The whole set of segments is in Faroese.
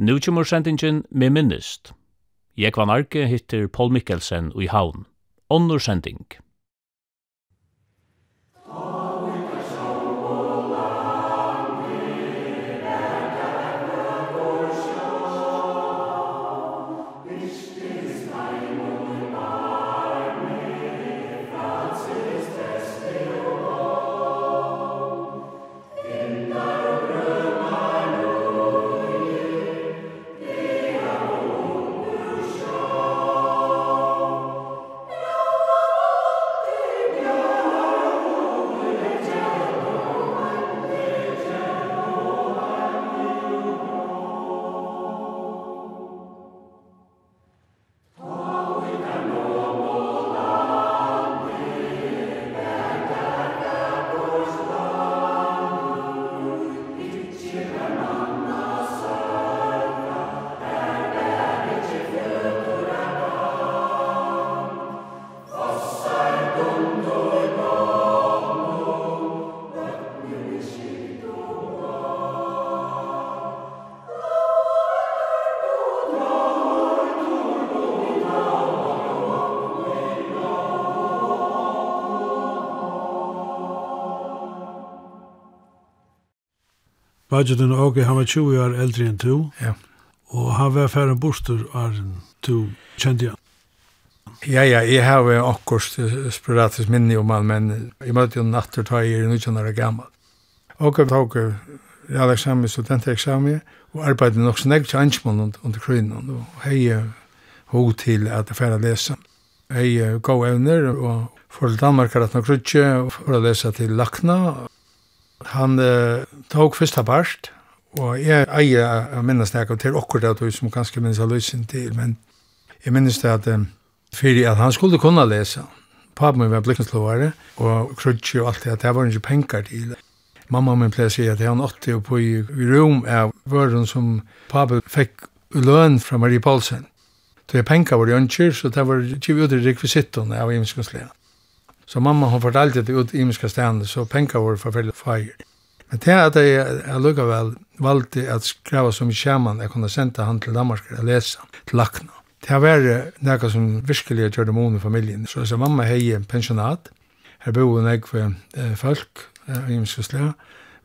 Nú kommer sendingen med minnist. Jeg var narki hittir Paul Mikkelsen og i Havn. Onnur sending. Majidun og han var 20 år eldre enn du. Ja. Og han var færre bostur av er du kjente han. Ja, ja, jeg har jo akkurat sporatisk minne om han, men jeg møtte jo natter da jeg er 19 år gammel. Og jeg tok realeksamen, studenteksamen, og arbeidde nok så nekk til ansmål under krynen, og hei ho til at jeg færre lese. Hei gå evner, og for Danmark er at nok rutsi, og for å lese til Lakna. Han uh, tok fyrsta barst, og jeg eier å minnes det til okkur det som kanskje minnes jeg løsen til, men jeg minnes det at um, fyrir at han skulle kunna lesa. Pappa min var blikkenslåare, og krutsi og alt det, at det var ikke penger til. Mamma min pleier sier at han åtti og på i rom av vøren som pappa fikk løn fra Marie Paulsen. Så jeg penka var i ønsker, så det var ikke ut i rekvisitten av imenskonslega. Så mamma hon fortalte det ut i imiska stedene, så penka var forferdelig feir. Men det at jeg allukkavel valgte at skrava som sjaman jeg kunne senda han til Danmark og lesa til Lakna. Det var nekka som virkelig gjør det måne familien. Så jeg mamma hei pensjonat. Her bo en jeg for folk, jeg minst slæ.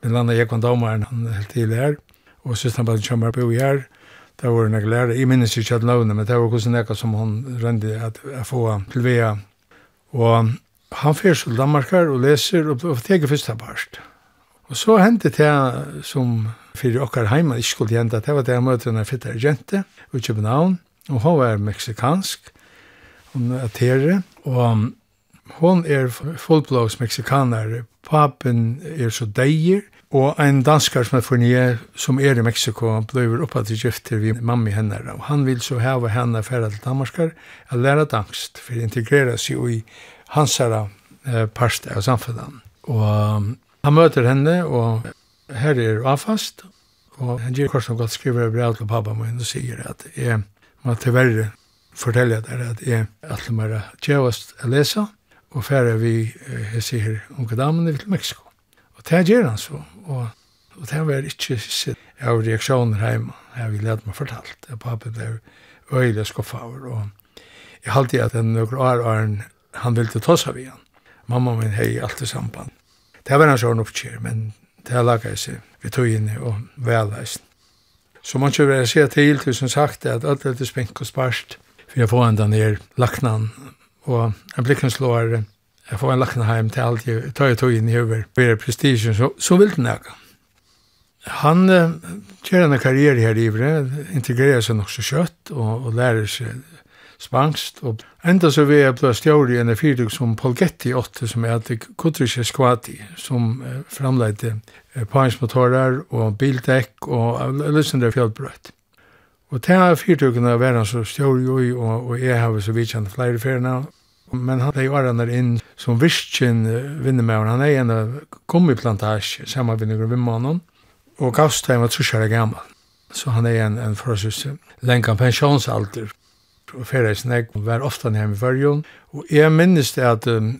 Men landa jeg kom damaren han helt til her. Og sista han bare kjammer bo her. Det var nekka lærere. Jeg minnes ikke at lovne, men det var hvordan nekka som hon røndi at jeg få til vea. Og han fyrir til Danmark og leser og teker fyrsta barst. Og så hendte det som fyrir okkar heima ikke skulle hende, det var det jeg møtte en fittare jente i København, og hun var meksikansk, hun er tere, og hun er fullblås meksikaner, papen er så deir, og ein danskar som er fornye, som er i Meksiko, bløver oppa til gifter vi mammi henne, og han vil så hava henne færa til Danmarkar, a læra dansk, for å integrera seg i hansara eh, parste av samfunnet. Og Han møter henne, og her er avfast, og han gir kort som godt skriver brev til pappa min og sier at jeg må tilverre fortelle deg at jeg det mer tjevast å lese, og færre vi, jeg sier, unge damene til Mexico. Og det gjør han så, og, og det var ikke sitt av reaksjoner hjemme, jeg vil lade meg fortalt, at pappa ble øyelig skuffet over, og jeg halte at en nøkker år, han ville ta seg ved han. Mamma min hei alltid samband Det var en sånn oppkjør, men det har laget seg ved tøyene og velheisen. Så man kjører jeg sier til, til som sagt, at alt er til spink og sparst, for jeg får enda ned laknan, og en blikken slår, jeg får en lakna heim til alt jeg tar jeg tøyene i over, og er prestisjon, så, så vil den jeg. Han uh, kjører en karriere her i Ivre, integrerer seg nok så kjøtt, og, og lærer seg spanskt. Og enda så vi er ble stjåri enn fyrdug som Polgetti 8, som er at Kutrisje Skvati, som eh, framleide eh, paringsmotorer og bildekk og løsende fjallbrøtt. Og til av fyrtugene var han så stjåri ui, og, og jeg har så vidtjent flere ferina. Men han er jo er inn som virkjen vinnemauren. Han er en av gummiplantasje sammen med noen vimmannen, og gavst var trusjere gammal. Så han er en, en forholdsvis lenka pensjonsalder og fyrir eis ferdagsnegg var ofta hjemme i fyrjun. Og jeg minnes det at um,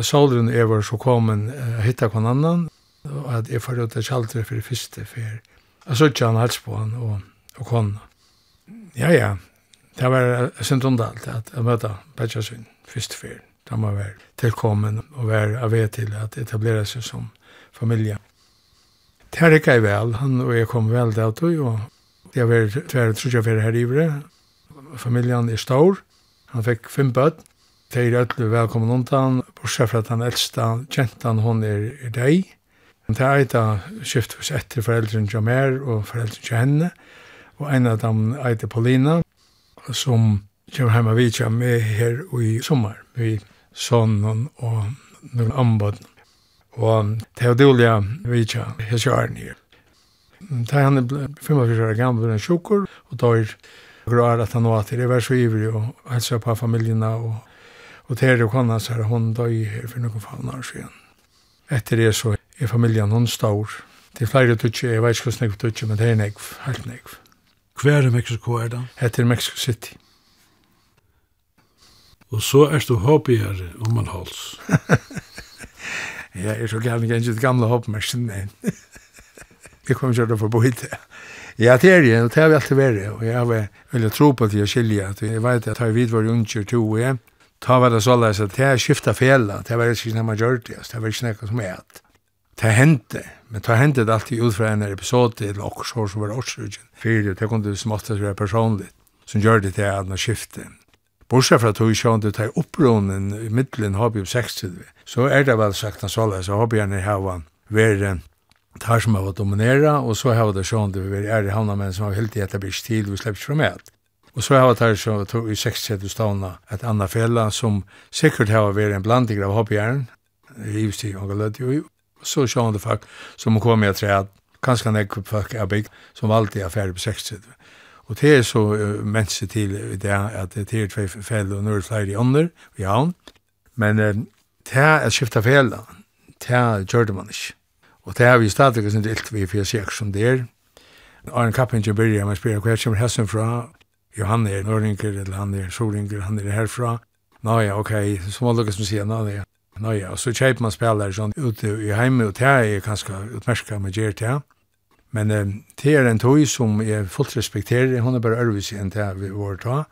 solen er var så komin uh, hitta kon annan, og at jeg fyrir ut av kjaldre fyrir fyrste fyrir. Jeg så ikke han hals på han og, og kona. Ja, ja, det var synd undalt at jeg møtta Petja sin fyrste fyrir. Da man var tilkommen og var av vei til at etablera seg som familie. Det her ikke jeg vel, han og jeg kom vel til at tog, og jeg var tverre trusja fyrir her ivre, familjan er stor. Han fikk fem bøtt. Det er ødelig velkommen undan, bortsett fra at den eldste kjentan hun er, er deg. Det er et av skiftet etter foreldren til mer og foreldren til henne. Og en av dem er Paulina, som kommer hjemme vidt vidtja med her i sommer. med sonen og noen anbåd. Og det er dårlig vidtja hos jaren her. Det er han 45 år gammel og sjukker, og da er Grar att han var till det var så ivrig och hälsade på familjerna och och till det kom han så här hon då i här för någon fan år sedan. Efter det så är familjen hon stor. Det är flera tutsi, jag vet inte hur snyggt tutsi, men det är negv, helt negv. Hver er Mexico er da? Det er Mexico City. Og så er du hobbyere om man hals. ja, jeg er så gærlig ikke gamle hobbymers, men jeg kommer ikke til å få bo hit det. Ja, det er det, og det har vi alltid vært, og jeg har veldig tro på til å skilje, at jeg vet at jeg vidt var unger to, og jeg ta var det såleis at jeg skiftet fjellet, det var ikke noe man gjør det, det var ikke noe som er at det hendte, men det hendte det alltid ut fra en episode eller også som var årsruggen, for det kunne du småttet være personligt, som gjør det til at man skiftet. Bortsett fra tog sjån det tar oppronen i middelen hobby 60, så er det vel sagt at så hobby han er her var tar som har dominera og så har det sånn at vi er i havna menn som har helt i etter bryst tid, vi slipper ikke fra med. Og så har det här så tog i 60 stavna et annet fälla som sikkert har vært en blanding av hoppjern, hivs till och löd og Så sånt det folk som kom med kanskje kanske när folk er bygd, som alltid er ferdig på 60. Og det er så uh, menneske til det at det är två fäll och några fler i under i havn. Men uh, det er att skifta fälla. Det gjør det man ikke. Og det har vi stadig sin dilt vi for fyrir sek som det er. Arne Kappingen begynner med spyrir hver kommer hessen fra. Jo, han er norringer, eller han er solinger, han er herfra. Nå ja, ok, så må lukka som sier, nå ja. Nå ja, og så kjeip man spiller sånn ute i heime, og det er ganske utmerska med gjer det. Men eh, det er en tog som jeg fullt respekterer, hun er bare ærvis enn det vi var ta.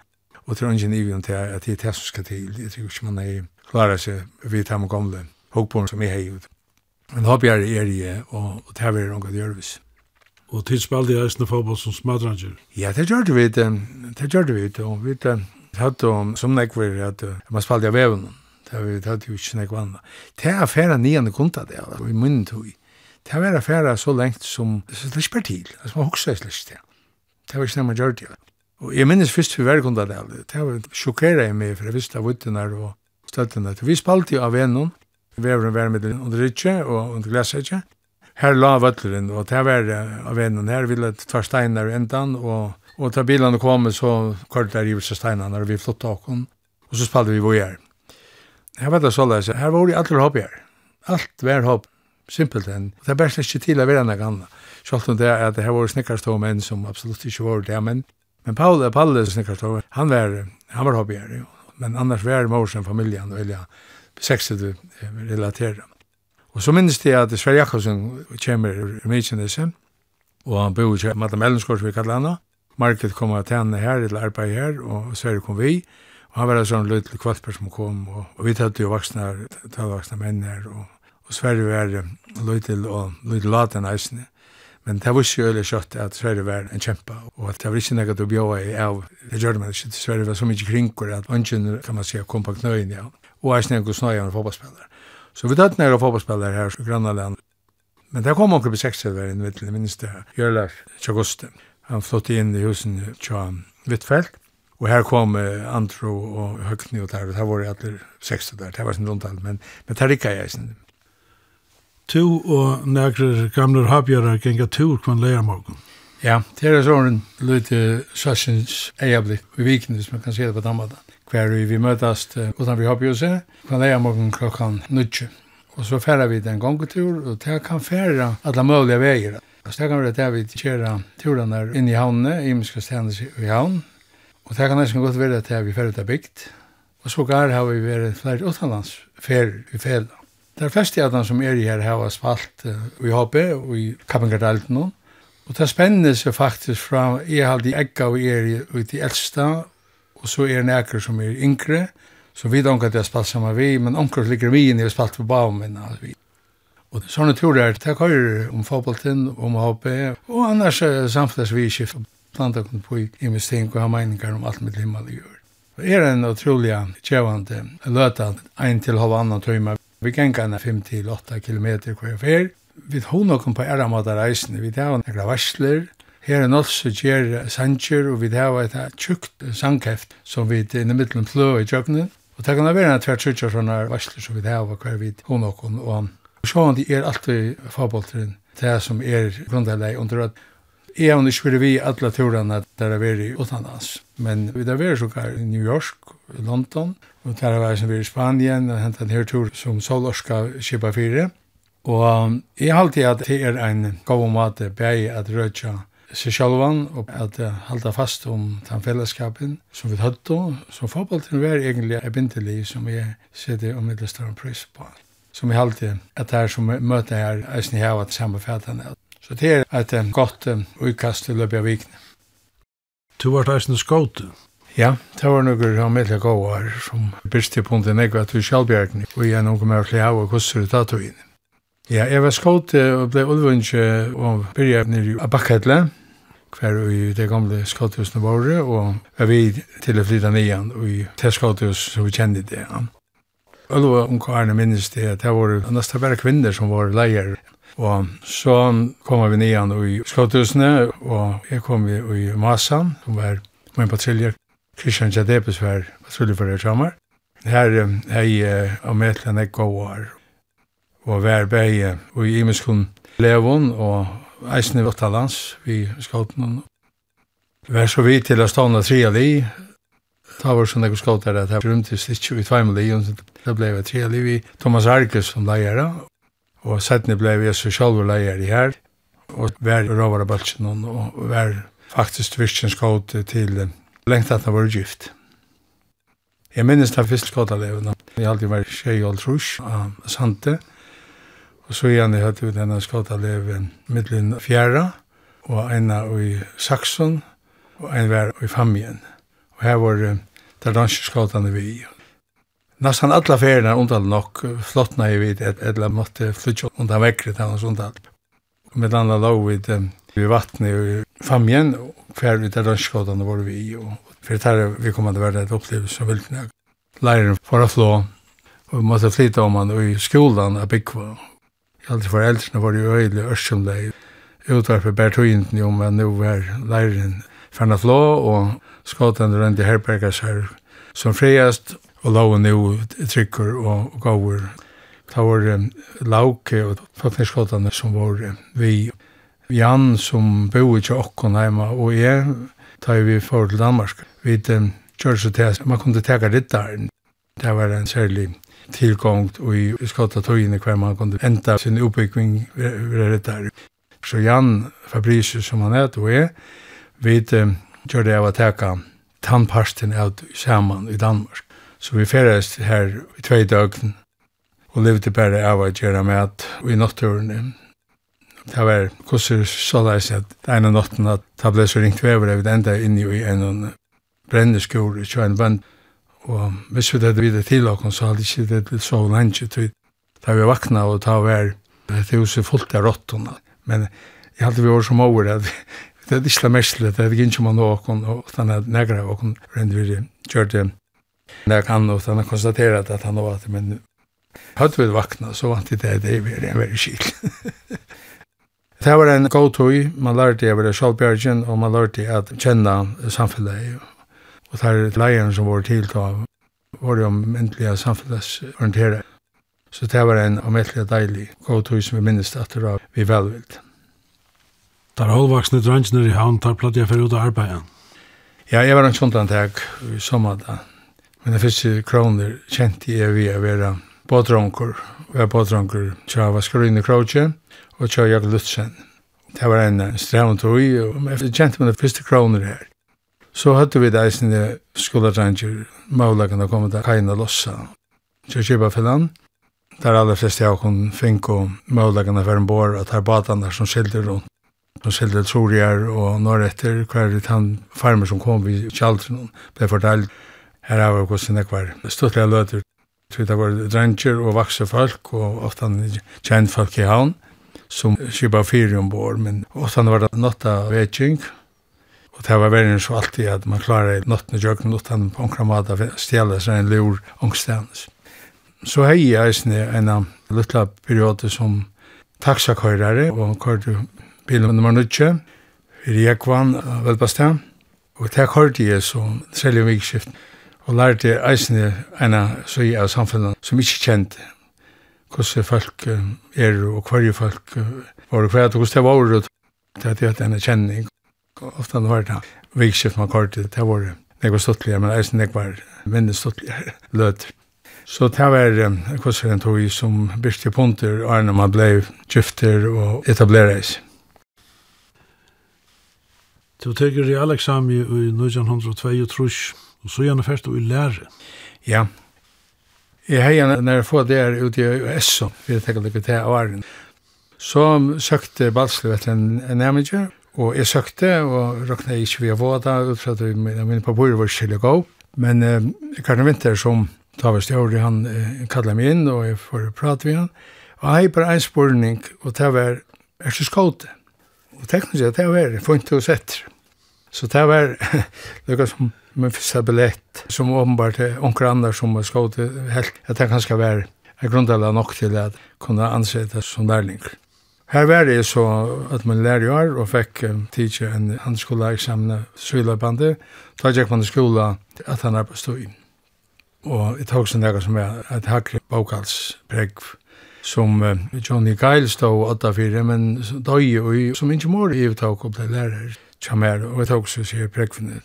Og tror ikke nivion til at det er det som skal til. Jeg tror ikke man er klarer seg vidt ham og gamle hokborn som er hei ut. Men hoppjær er i, og, det er noe gjørvis. Og til spalte jeg eisne fotball som smadranger? Ja, det gjør det vi, det gjør det vi, og vi hatt om som nekver at man spalte av veven, det vi hatt jo ikke nekver anna. Det er affæra nian kunta det, og i munnen tog. Det er affæra så lengt som, det er spart til, altså man hoksa i slik det. Det var ikke nek man gjør det. Og jeg minnes fyrst vi var kunta det, det var sjokkera jeg meg, for jeg visste av vittene og støttene, vi spalte jo av veven, veveren var med under rikje og under glasetje. Her la vøtleren, og det var av vennen her, ville ta steiner i endan, og, og ta bilene kom, så kort der givelse steinene, og vi flott åkken, og så spalte vi vojer. Her var det såleis, her var det alle hoppjer. Alt var hopp, simpelt enn. Det er best ikke til å være noe annet. Selv om det er at det her var snikkerstå menn som absolutt ikke var det, men, men Paul er snikkerstå, han var, han var hoppjer, men annars var morsen, familien, og ja, sexet du relaterer. Og så minnes det at Sverre Jakobsen kommer i Mykjenesen, og han bor i Madam Ellenskors vi kallar henne. Market kom til henne her, eller arbeid her, og Sverre kom vi. Og han var en sånn løytelig kvalper som kom, og, og vi tatt jo vaksne, talvaksne menn her, og, og Sverre var løytelig og løytelig laten eisene. Men det var ikke øyelig kjøtt at Sverre var en kjempa, og at det var ikke noe å bjåa i av. Det gjør det man ikke, Sverre var så mye kringkor at ønsken kan man si kom på knøyen ja og eisen en god snøyere fotballspillere. Så vi tatt nere fotballspillere her i Grannaland. Men der kom onkel på 60 var en vittel, minst det her, Jørlar Tjagoste. Han flott inn i husen tja Hvitfeldt, og her kom uh, Andro og Høgni og der, og der var det alle 60 der, det var sin rundtall, men, men der rikka jeg sin. Tu og nekre gamle habgjører genga tur kvann leiermorgon. Ja, det er sånn lite sassens eiablikk i vikene, hvis man kan se det på den måten hver vi møtast utan vi hoppjuse, kan leia morgen klokkan nudje. Og så færa vi den gongetur, og det kan færa alla møvliga veier. Og så kan vi det vi kjera turene inn i havnene, i miska stendes i havn, og det kan nesten godt være det vi færa ut bygd. Og så gar har vi vært flere utenlandsferer i fela. Det er flest av dem som er her har spalt i HP og i Kappengardalten. Og det spenner seg faktisk fra jeg har de egga og er i de eldste og så er det nekker som er yngre, så vi donker at jeg spalt sammen vi, men onker ligger vi inn i spalt på baumen, altså vi. Og sånne tror jeg, det er om fotballtinn, om HP, og annars samtidig vi skifter planta kun på investering og ha meningar om alt mitt himmel gjør. Det er en utrolig kjevande løta, ein til halv annan tøyma. Vi gengar enn 5-8 kilometer hver fer. Vi har nokon på æra æramåta reisene, vi tar nekla varsler, her er en oss gjør sanger, og vi har et tjukt sangheft som vi er inne middelen flø i tjøkkenen. Og det kan være en tvert tjukker sånne varsler som vi har hver vid hun og hun og han. Og sånn de er alltid fabolteren, det som er grunnleggelig under at Jeg har ikke vært vi alle turene der har vært utenlands. Men vi har vært sågar i New York, London, og der har vært som vi i Spanien, og hentet en her tur som Solorska kjipa fire. Og jeg har alltid at det er en god måte bare at rødja seg sjálvan og at halda fast om den fellesskapen som vi høttu, som fotballtinn var egentlig er bindelig som vi sitter om middel større pris på. Som vi halte at det er som møter her eisen i havet samme fætane. Så det er et godt utkast til løpig av vikne. Du var eisen skåte? Ja, det var noen av medle gåar som byrste på en negva til Kjallbjergen og jeg noen mer til havet kusser i tatoinen. Ja, jeg var skått og ble ulvunnsje og byrja nere i Bakketle, hver i det gamle skåtthusene våre, og var vi til å flytta nian i det skåtthus som vi kjenne det. Ulva og Arne minnes det at det var nesten bare kvinner som var leier. Og så kom vi nian i skåtthusene, og jeg kom i Masan, som var min patruljer. Christian Jadepes var patrilje for det sammen. Her er jeg og Metlan er gåar, og vær bæg og i imeskun levon og eisen i Vottalands vi skauten. Vær så vidt til å stående tre av de ta var sånn ekko skautar at her rundt i stitju i tveim og det blei tre li vi Thomas Arkes som leier, og settene blei vi så sjalv leier i her, og vær råvara baltsin og vær faktisk virksin skaut til lengt at han var gift. Jeg minnes den første skautarlevene. Jeg har alltid vært tjej og trus av Sante, Og så igjen jeg hadde vi denne skotaleven mittlen fjæra, og en av i Saxon, og en var i Famien. Og her var der danske skotene vi i. Nästan alla färgerna undan nok flottna i vid ett eller måtte flytta undan väckret hans undan. Med andra låg vid, vid vattnet och famjen och kvar vid där rönskodan var vi i. Och för det här vi kom att vara ett upplevelse som vilkna. Läraren får flå och vi måste flytta om han i skolan av Bikva alltid foreldrene var jo øyelig ørsomleg. Utvarpet bært høyenden jo, men nå var leiren fernet flå, og skåten rundt i herberget her som friast, og loven jo trykker og gaver. Det var um, lauke og fatningsskåtene som var vi. Jan som bo i okken hjemme, og jeg tar vi for til Danmark. Vi um, kjørte til at man kunne teka rittaren. Det var en særlig tilgångt och i skottatøyene hver man kunne enda sin oppbygging det der. Så Jan Fabricius som han er og jeg, vi gjør det av å teka tannparsten av saman i Danmark. Så vi færdes her i tvei døgn og levde bare av å gjøre mat og i natturen. Det var kusser såleis at ene natten at det ble så ringt vever av det enda inni i en brenneskoler, så en vant Og hvis vi det videre til åkken, så hadde ikke det blitt så lenge tid. Da vi vakna og ta vær, det huset fullt av råttene. Men jeg hadde vi år som over at det er ikke mest det er ikke man åkken, og den er negra åkken, rent vi kjørte når jeg kan, og den har konstateret at han var at, men hadde vi vakna, så vant det det, det er en veldig skil det var en god tog man lærte jeg var selvbjergen, og man lærte at kjenne samfunnet Og det er leierne som var tiltav, var jo myndelige samfunnsorientere. Så det var en omvettelig deilig god tog som vi minnes etter av vi velvild. Der halvvaksne drangene i havn tar platt jeg for ut av arbeidet. Ja, jeg var en sånn antag i sommer da. Men det første kroner kjente jeg vi å være bådronker. Vi er bådronker til Vaskarine Kroge og til Jakob Lutzen. Det var en strevntøy, og jeg kjente meg det første kroner her. Så hadde vi det eisende skoledranger, maulagen å komme til Kaina Lossa, kjørkjøpa fellan, der aller fleste av kun fink og maulagen å være en bor, og tar badanar som skilder rundt, som skilder trorier og når etter, hver litt han farmer som kom vi kjaldren, ble fortalt, her er vi hvordan det var stuttlige løter, Så det var dranger og vakse folk, og ofte kjent folk i havn, som kjøpa fyre ombord, men ofte var det natta vetsing, Og det var verden så alltid at man klarer nottene jøkken utan på omkring mat av stjæle seg en lur ångstens. Så hei jeg eisne en av luttla periode som taksakøyrere og kørte bilen nummer nutje i Rekvan velbastan. Og det kørte jeg så selv om vikskift og lærte eisne en av søy av samfunnet som ikke kjente hvordan folk er og hverje folk var og hver og hvordan det var og det er en kjenning ofta var det vikskift man kortet, det var det. Det var stuttligere, men eisen det var mindre stuttligere løter. Så det var en kurser tog tog som byrste punter, og når man ble gifter og etableres. Du teker i Aleksami i 1902 trus, og så gjerne først du i lære. Ja. Jeg heier når jeg får det her ute i Esso, vi teker det til åren. Så søkte Balslev etter en, en nærmere, Og jeg søkte, og råkna ikke via våda, ut fra at min papur var skilje gå. Men eh, Karne Vinter, som Tavast Jauri, han eh, kallet meg inn, og jeg får prate med han. Og jeg bare en spurning, og det var, er du skåte? Og teknisk sett, det var, funnet og sett. Så det var, lukka som min fyrsta billett, som åpenbart er onker andre som var skåte, helt, at det kanskje var, jeg grunnlega nok til at kunne ansette som lærlinger. Her var det så at man lærte år og fikk um, tidsje en handskoleeksamen søylebandet. Da gikk man i skola at han arbeidde stå inn. Og jeg tok sånn som er et hakre bokhalspreg som uh, Johnny Geil stod og åtta fire, men døg og som ikke mor i tok og ble lærer kjamer, og jeg tok så sier prekvinne.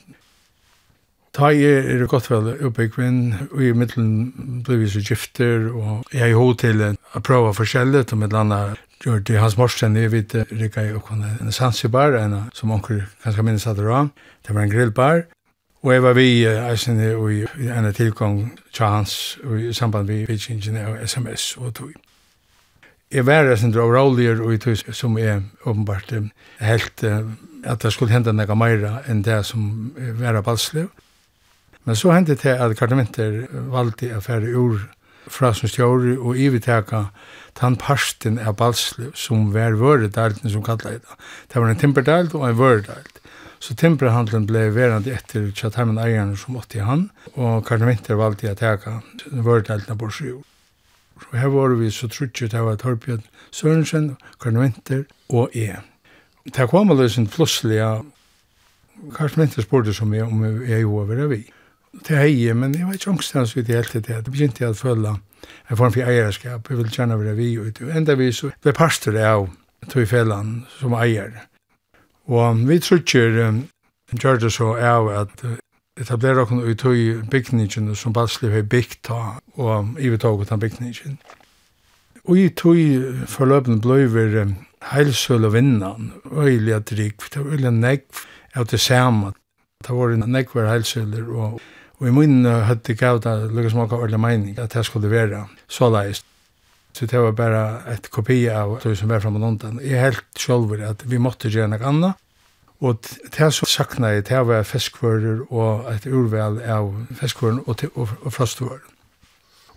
Ta jeg er godt vel oppbyggvinn, og i middelen ble vi så gifter, og jeg er i hod til å prøve forskjellet, og med landa gjør det hans morsen i vidt rikka i okkone en sansibar, en som onker kanskje minnes at det var. Det var en grillbar, og jeg var vi eisen i en tilgang til hans i samband med vidkingen av SMS og tog. Jeg var eisen dra råligere og i tog som er åpenbart helt at det skulle hende noe mer enn det som var av balslev. Men så hendte det at kardementer valgte å fære ur fra som stjåri og iveteka tann parsten av balsli som var vöredalten som kallar det. Det var en timberdalt og en vöredalt. Så timperhandelen ble verande etter Chatheimen eierne som åtte i han, og Karl Winter valgte jeg teka vöredalten av borsjord. Så her var vi så trutje til var Torbjørn Sørensen, Karl Winter og jeg. Det kom allerede sin plutselig, Karl Winter spurte som jeg om jeg jo var vi det er jeg, men jeg var ikke angstens ut i hele tiden. Det begynte jeg å føle en form for eierskap. Jeg ville kjenne være vi ut. Enda vi så ble pastor av tog fellen som eier. Og vi trodde um, gjør det så av at etablera okkur i tog bygningen som Balsliv har byggt ta og i vi ivetog utan bygningen. Og i tog forløpende ble vi heilsøl og vinnan, øyelig at det var øyelig nekv av det samme. Det var nekver heilsøler og Og i munnen hadde det gav det lukket smak av ordentlig mening at det skulle være så leist. Så det var bare et kopi av det som var fremme og nåndan. Jeg helt selv at vi måtte gjøre noe annet. Og det som sakna jeg, det var feskvører og et urvel av feskvører og, og, og frostvører.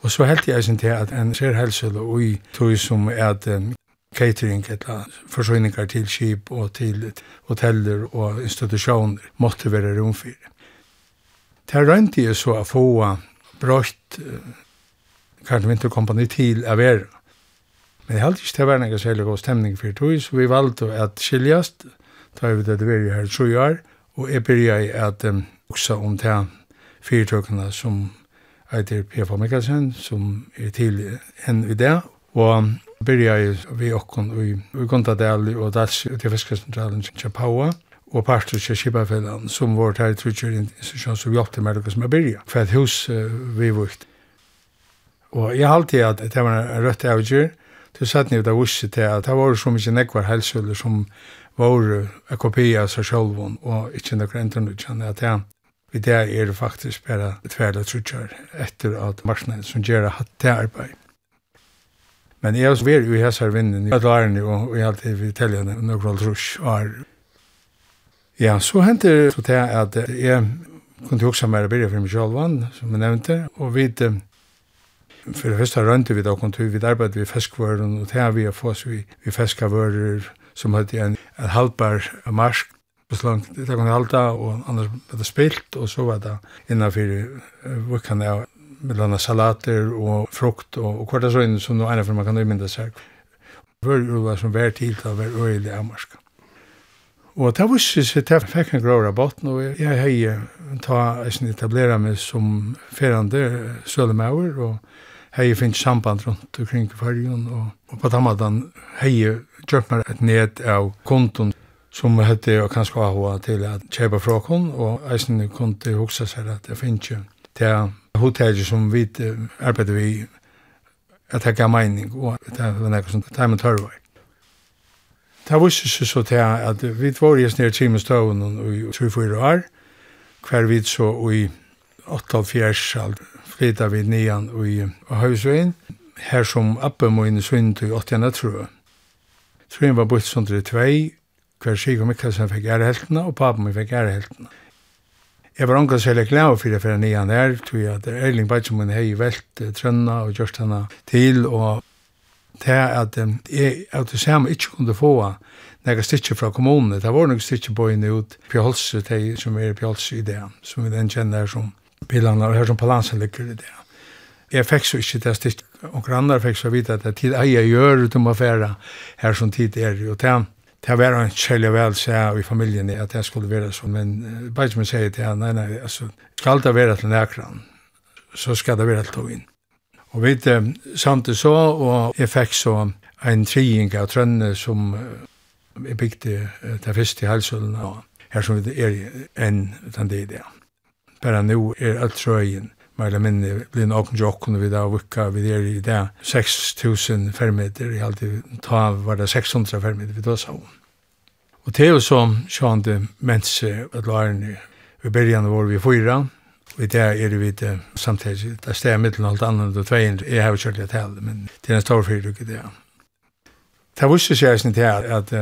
Og så helt jeg sin til at en ser helsel og i tog som er at um, catering eller forsøgninger til skip og til hoteller og institusjoner måtte være romfyrir. Det rønte jeg så å få brøtt Karl Vinterkompani til å være. Men jeg halte ikke til å være noen særlig god stemning for tog, så vi valgte å skiljast, da vi det var her tro år, og jeg begynte at um, også om det fyrtøkene som heter P.F. Mikkelsen, som er til en i det, og begynte vi åkken i Gondadel og Dalsi og til Fiskesentralen i Kjapaua, og parter til Kibafellan, som var her i Trudgjør institusjon som hjelpte meg lukket som er byrja, for et hus uh, vi vukt. Og jeg halte at det var en rødt avgjør, til satt ni ut av vussi til at det var så mykje nekvar helsøller som var en kopi av seg sjølvun, og ikke nekvar enten utkjenn, at det Vi det er det faktisk bare tverla trudgjør etter at marsnaden som gjør hatt det arbeid. Men jeg har jo i hessar vinnen i at og jeg har alltid vi telljene noen trusk, og Ja, så hendte det til at jeg kunne også mer å for meg selv, som jeg nevnte, og vi for det første rønte vi da kontor, vi arbeidde vi feskvøren, og til vi har fått vi, vi feskavører som hadde en, en halvbar marsk, så langt det kunne halda, og annars var det spilt, og så var det innanfor vukkene av mellom salater og frukt og, og kvartasøyne som noe ene for man kan umynda seg. Vør var som vær til til å være øyelig av marsk. Og det visste seg til jeg fikk en grå rabatt, og jeg hei ta eisen etablera meg som ferande sølemauer, og hei finnes samband rundt omkring fargen, og, og på tammadan hei gjort meg et ned av konton som hette og kanskje AHA til at kjøpe fra fråkon, og eisen kunne hoksa seg at jeg finnes jo til hotellet som vi arbeider vi at det gav mening, og det er noe som tar med tørvei. Det var ikke så til at vi var i snir timestøvn i 24 år, hver vi så i 88 alt flytta vi nian i Høysvein, her som Abbe Moine Sund i 88 tror Trøyen var bort sånn til tvei, hver Sigurd Mikkelsen fikk æreheltene, og papen min fikk æreheltene. Jeg var omgå særlig glad for det for nian her, tror jeg at Erling Bajtjemun hei velt Trønna og gjørst henne til, og det er at jeg av det samme ikke kunne få nega stitcher fra kommunene. Det var noen stitcher på inn ut Pjolse, de som er Pjolse i det, som vi den kjenner som bilene, og her som palansen ligger i det. Jeg fikk så ikke det stitcher, og andre fikk så vite at det er tid jeg gjør ut om affæra her som tid er, og det Det var en kjellig vel seg i familien at det skulle være sånn, men bare som jeg sier til han, nei, nei, altså, skal det være til nekran, så skal det være til å inn. Og vi eh, samt det så, og jeg fikk så en trying av trønne som jeg bygde det første halsølen og her som vi er enn den det er det. Bare nå er alt trøyen, mer eller mindre blir en åkken jokken vi da vukka, vi er i det 6000 fermeter, i alltid ta var det 600 fermeter vi da sa om. Og det er jo så sjående mens at lærerne, vi början var vi fyra, Og i dag er vi det samtidig, det er stedet mittelen alt annet og tveien, jeg har jo kjørt det til, men det er en stor fyrduk ikke det. Det visste seg sin til at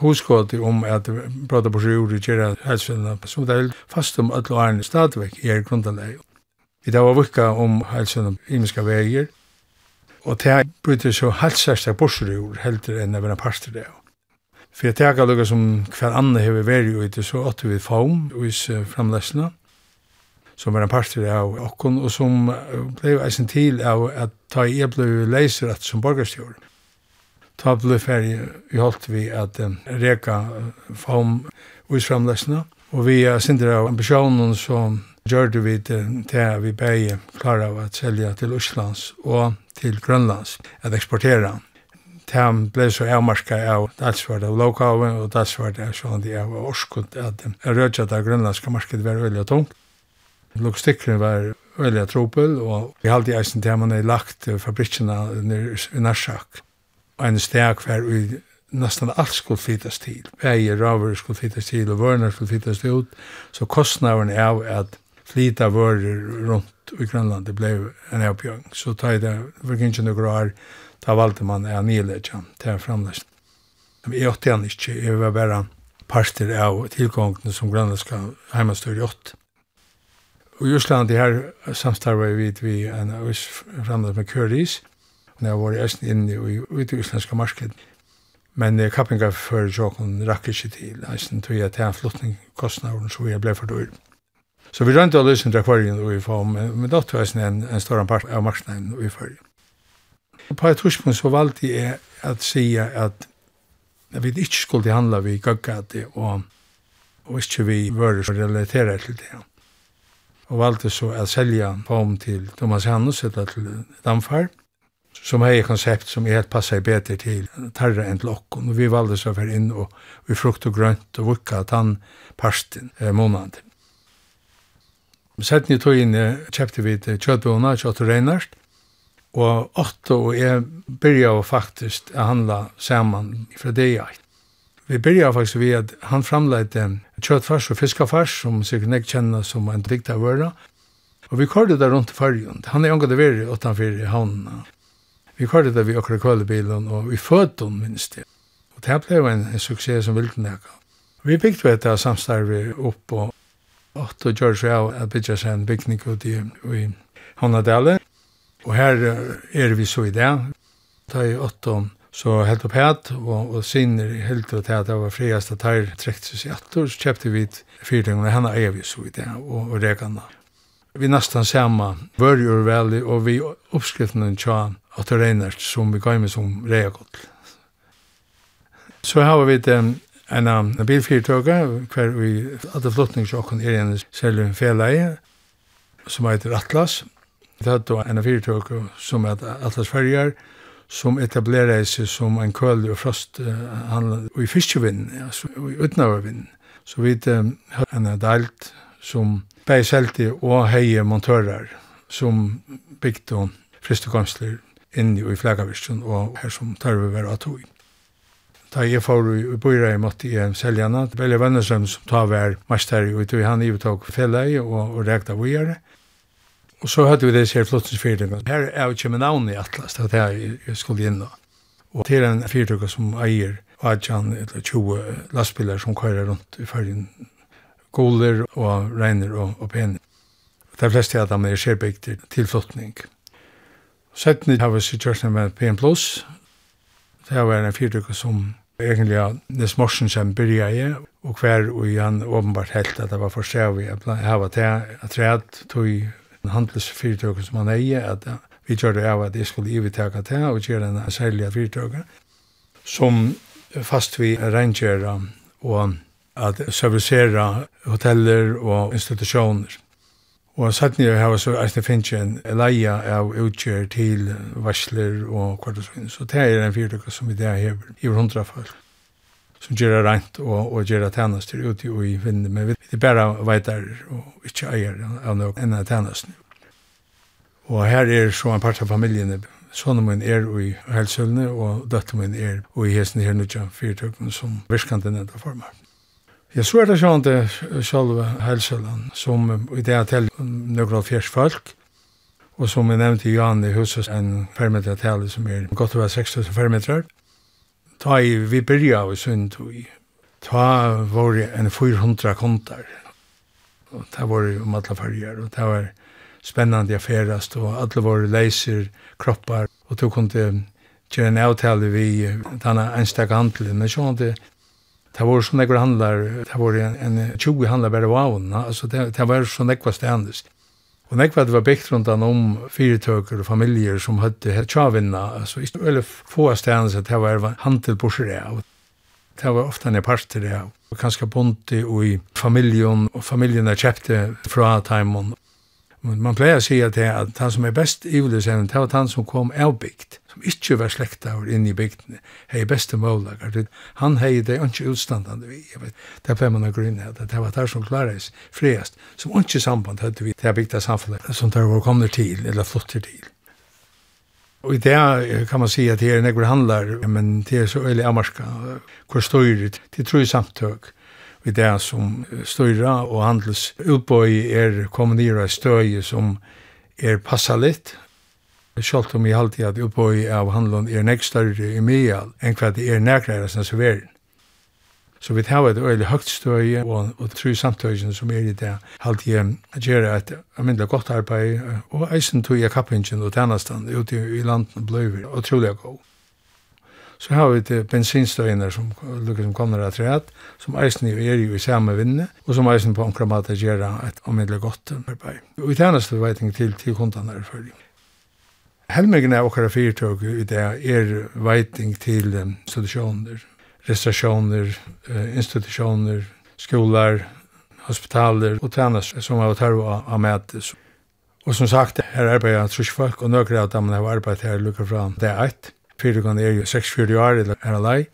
hoskått om at brata på sjur i kjera helsfellene, så det er fast om at årene stadigvæk er grunnleg. Vi da var vukka om helsfellene imiska veier, og det bryter så halsærsta borsrur heldur enn å en parster det. For jeg tega lukka som hver andre hever veri og så åtte vi faum og is framlesna, som var en parter av okkon, og som blei eisen til av at ta i jeg leiser at som borgarstjord. Ta blei ferdig vi holdt vi at um, reka faum uisframlesna, og vi er sindra av ambisjonen som gjør vi til vi bei klara av at selja til Østlands og til Grønlands, at eksportera. Det ble så avmarska av dalsvart av lokaven og dalsvart av sånn av orskut at rødja av grønlandska market var veldig tungt. Logistikken var veldig tropel, og vi halte eisen til man er lagt fabrikkene i Narsak. Og en steg hver vi nesten alt skulle flytas til. Begge raver skulle flytas til, og vørner skulle flytas til ut. Så kostnavene av at flyta vører rundt i Grönland, det ble en avbjørn. Så ta i det, for ikke noen år, da valde man en nyledja til Men Jeg åtte han ikke, jeg var bare parter av tilgångene som Grönland grønlandska heimastør i åtte. Og i Østland, det her samstarver vi vi en øst fremdeles med Køris, og jeg var i eisen inne i, i det østlandske. Men eh, kappinga for Jokon rakk ikke til, eisen tog jeg til en flottning kostnader, så jeg ble for dyr. Så vi rønte å løse til akvarien og vi får da tog jeg en, en større part av marknaden og vi følger. På et tidspunkt så valgte jeg at si at vi ikke skulle handla vi gaggade og, og ikke vi var relateret til det og valgte så å selge Pom til Thomas Hannes, eller til Damfar, som hei konsept som helt passer bedre til tarra enn til okken, og vi valgte så for inn og vi frukt og grønt og vukka tann parsten eh, månad. Sett ni tog inn kjøpte vi til kjøttbona, kjøtt og regnast, og åtte og jeg begynte faktisk å handla saman fra det jeg Vi började faktiskt vid att han framlade en köttfars och fiskafars som sikkert nek kjenner som en dikta vøra. Og Och vi körde det runt i färgen. Han är veri utanfor i havnen. Vi körde det vi akkurat kvöldebilen och vi födde hon minst det. Och det ble en, en succé som ville näka. Vi bygde vet det samstarve opp, og åt och gör sig av att en bygning ut i, i Havnadalen. Och här är vi så i det. Da är åtta Så helt opp het, og, og sinner helt opp hæt, det var friast at her trekt seg etter, så kjøpte vi fyrtingene, henne er vi så vidt, og, og rekene. Vi nesten samme vørjur veli, og vi oppskriftene tja at det regner som vi gav med som reagott. Så har vi det en, en bilfyrtøyga, hver vi hadde flottningssjokken er en selve feleie, som heter Atlas. Det hadde en fyrtøke som heter Atlas Ferger, som etablerade sig som en köld och frost uh, i fiskevinn alltså i utnavervinn. så vi har en delt som bergselti og heie montørar som bygde fristekomstler inn i flagavirsten og her som tar vi være atoi. Da jeg får i bøyre i måtte i seljene, Velje vennesøm som tar vær mester i tog han ivetog fellet og, og rekta vågjere. Og så hadde vi det her flottensfyrtøkken. Her er jo ikke med navn i Atlas, det var det jeg skulle inn. Og til en fyrtøkken som eier Adjan, eller 20 lastbiler som kører rundt i fargen. Goler og regner og, og pener. De fleste av dem er skjerbygter til flottning. Settene har vi sikkert med PN+. Det var en fyrtøk som egentlig ja, Nes Morsen som byrja i, og hver og han åpenbart helt at det var for seg vi hava det, at det tog en handelsfyrtøk som han eie, at vi gjør det av at jeg skulle ivetaka til og gjøre en særlig fyrtøk som fast vi rengjera og at servicera hoteller og institutioner. Og sattni jeg har så eisne finnes en leia av utgjør til varsler og kvart og svinn. Så det er en fyrtøk som vi det hever, i hundra folk som gjør det rent og, og gjør det tjenester ute i vinden. men vi er bare veitar og ikke eier av noe enn av tjenestene. Og her er så en part av familiene, sånne min er i helsølene, og døtte min er i hesten her nødja fyrtøkken som virkante nedda former. Ja, så er det sånn det selve helsølen, som i det er til nøkker av fjers folk, og som jeg nevnte i Jan i huset, en fermeter tale som er godt over 6000 fermeter, Ta i vi byrja av sund Sundtøy, ta var en 400 kontar. Og ta var om alla farger, og ta var spennande affærast, og alle var leiser, kroppar, og to kunde gjøre en avtale vi denne enstak handelen, men sånn at Det var sånn ekkur handlar, det var en, en 20 handlar bare av altså det, det var sånn ekkur stendest. Og nekva det var byggt rundt om fyrirtøker og familjer som hadde her tjavinna, altså ikke veldig få stedene at det var handel borser av. Det var ofta en parter av. Og kanskje bonti og i familjen, og familien er kjepte fra taimen. Men man pleier å si at det at han som er best ivelesevn, det var han som kom avbygd, som ikke var slektaver inn i bygdene, hei beste målager. Han hei det ikke utstandande vi. Jeg vet, det er fem å grunn at det var der som klares friast, som ikke samband hadde vi til bygda samfunnet, som der var kommet til, eller flotter til. Og i det kan man si at det er nekker handlar, men det er så øylig amarska, hvor styrir, det tror jeg samtøk i det som styra og handels utbøy er kommunera i støy som er passa litt. Sjalt om jeg alltid at utbøy av handelen er nek større i mye enn hva det er nekreira som serveren. Så vi tar et øyelig høgt støy og, og tru samtøysen som er i det alltid halvtid gjør et mindre godt arbeid og eisen tog jeg kappingen og tjennestand ute i landet bløyver og trolig god. Så har vi det bensinstøyene som lukker som kommer av treet, som eisen er jo i samme vinne, og som eisen på omkring måte gjør et omiddellig godt arbeid. Og i tjeneste veiting til til kundene er følge. Helmingen av okkara fyrtog i det er veiting til institusjoner, restaurasjoner, institusjoner, skolar, hospitaler og tjenester som har tarva av mætes. Og som sagt, her arbeider jeg trusk folk, og nøkker av dem har arbeidet her lukker fra det eit. Fyrirgan er jo 6-4 år eller er alai,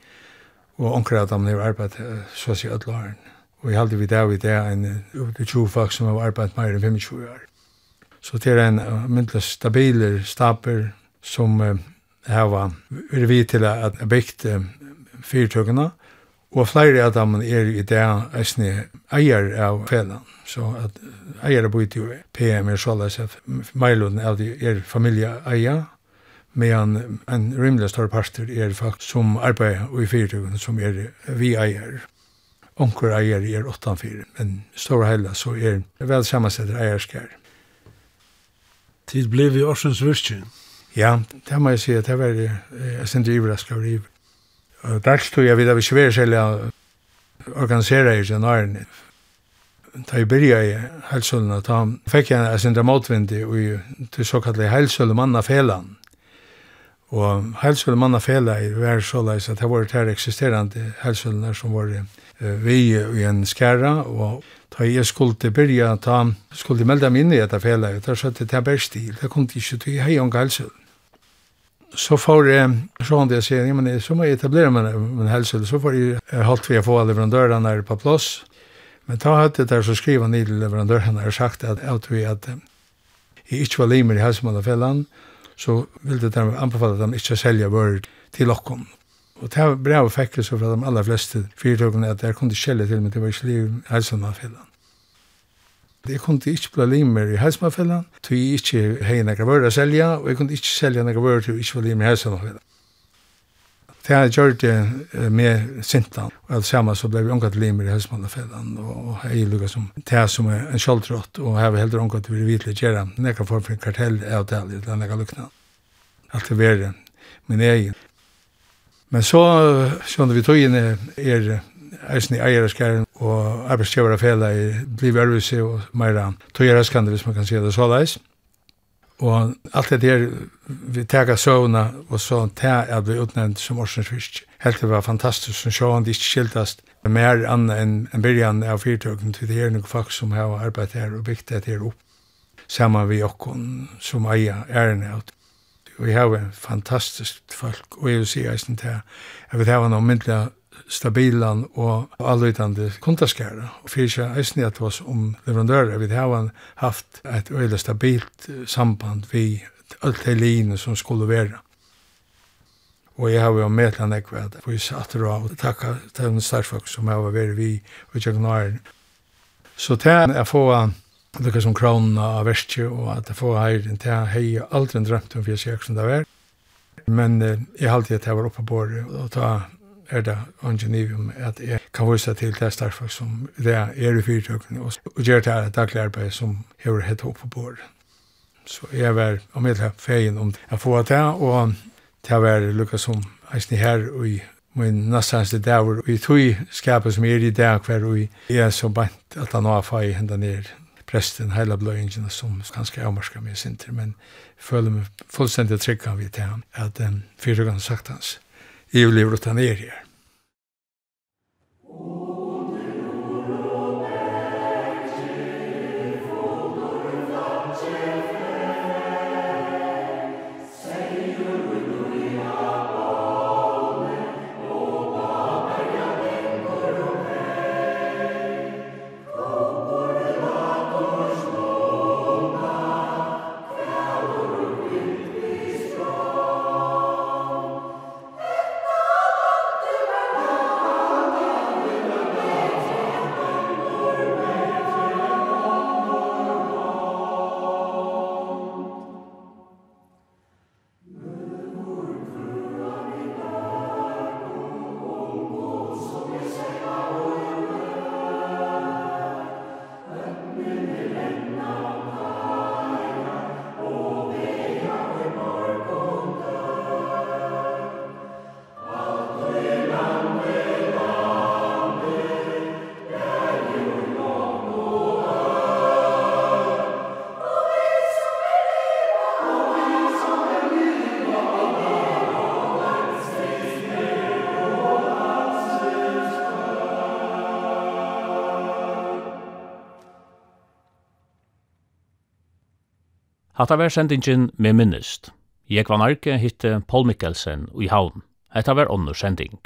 og onkra av dem har arbeidt så å si alle. Og jeg halde vi det vi det en ute 20 folk som har arbeidt mer enn 25 år. Så det er en myndelig stabiler staper som uh, hava er vi til at bygd fyrtøkene, og flere av dem er i det eisne eier av felan. Så at eier er bøyt jo PM er såleis at meiloden av de er familie eier, medan en rimelig stor parter er folk som arbeider i fyrtøkken som er vi eier. Onker eier er 8-4, men stora heila så er vel sammansetter eierskær. Tid ble vi årsens virkje. Ja, det må jeg si at det var jeg synes det iverrasker over Og dags tog jeg vidt vi ikke være selv å organisere i januaren. Da jeg begynte i helsølen, da fikk jeg en sin motvindig til såkallet Helsøle manna felan Og helsøle mannafellet var såleis at det var det eksisterande helsølene som var uh, vi i en skæra, og da jeg skulle byrja, ta, skulle melde meg inn i dette fellet, da sa det er best i, det kom ikke til, hei unga helsøle. Så får jeg, sånn det jeg sier, men så må jeg etablere meg med helse, så får jeg holdt vi å få leverandørene her på plass, men da hadde jeg der så skriva ned til leverandørene og sagt at jeg tror at jeg ikke var limer i helsemannafellene, så ville de anbefale dem ikke å selge vører til okkom. Og det var brev og fikk så fra de aller fleste fyrtøkene at jeg kunne skjelle til, men det var ikke liv i helsemannfellan. Jeg kunne ikke bli limer i helsemannfellan, tog jeg ikke hei nekka vører å selja, og jeg kunne ikke selja nekka vører til jeg ikke var limer i helsemannfellan. Det har gjort det med Sintan. Og alt sammen så ble vi omgått limer i Helsmannafedan og jeg lukket som det som er en kjoldtrått og her var heller omgått vi vidtlig gjøre nekka form for en kartell avtal eller nekka lukna. Alt er verre min egen. Men så sånn vi togene er eisen i eierskaren og arbeidsgjøverafela blir vervise og meira togjerraskande hvis man kan si det så leis. Og alt det der, vi tega søvna, og så ta at vi utnevnt som Orsens Fyrst. Helt det var fantastisk, som sjåan de ikke skildast. Mer anna enn en byrjan av fyrtøkken, til det er noen folk som har arbeidt her og bygd det her opp. Saman vi okkon som eia æren av. Vi har en fantastisk folk, og jeg vil si eisen til at vi har noen myndelig stabilan og allutande kundaskæra. Og fyrir seg eisne at oss om leverandører, vi har haft et øyla stabilt samband vi alt de linjer som skulle være. Og jeg har jo med til nekvæd, at vi satt og takka til den starfolk som har vært vi og tjøknaren. Så til jeg få lukka som kronene av verstje og at jeg få heirin til jeg hei aldri drømt om fyrir seg som det var. Men eh, jeg halte at jeg var oppe på bordet og ta er det angenivium at jeg kan vise til det starfag som det er i fyrtøkene og, og gjør det daglig arbeid som hever hett opp på bord. Så jeg var om jeg tar feien om jeg får det, og det var lukket som eisen her og i min nastanste dæver, og i tog skapet som er i dag hver, og jeg er så bant at han har fag hendan ned presten hela blöjningen som ganska avmarskar mig sinter, men føler mig fullständigt trygg av vi det här, at um, fyrtøkene sagt hans i livet han er her. Hatta var sendingin med minnist. Jeg var narki hitte Paul Mikkelsen i havn. Hetta var onnur sending.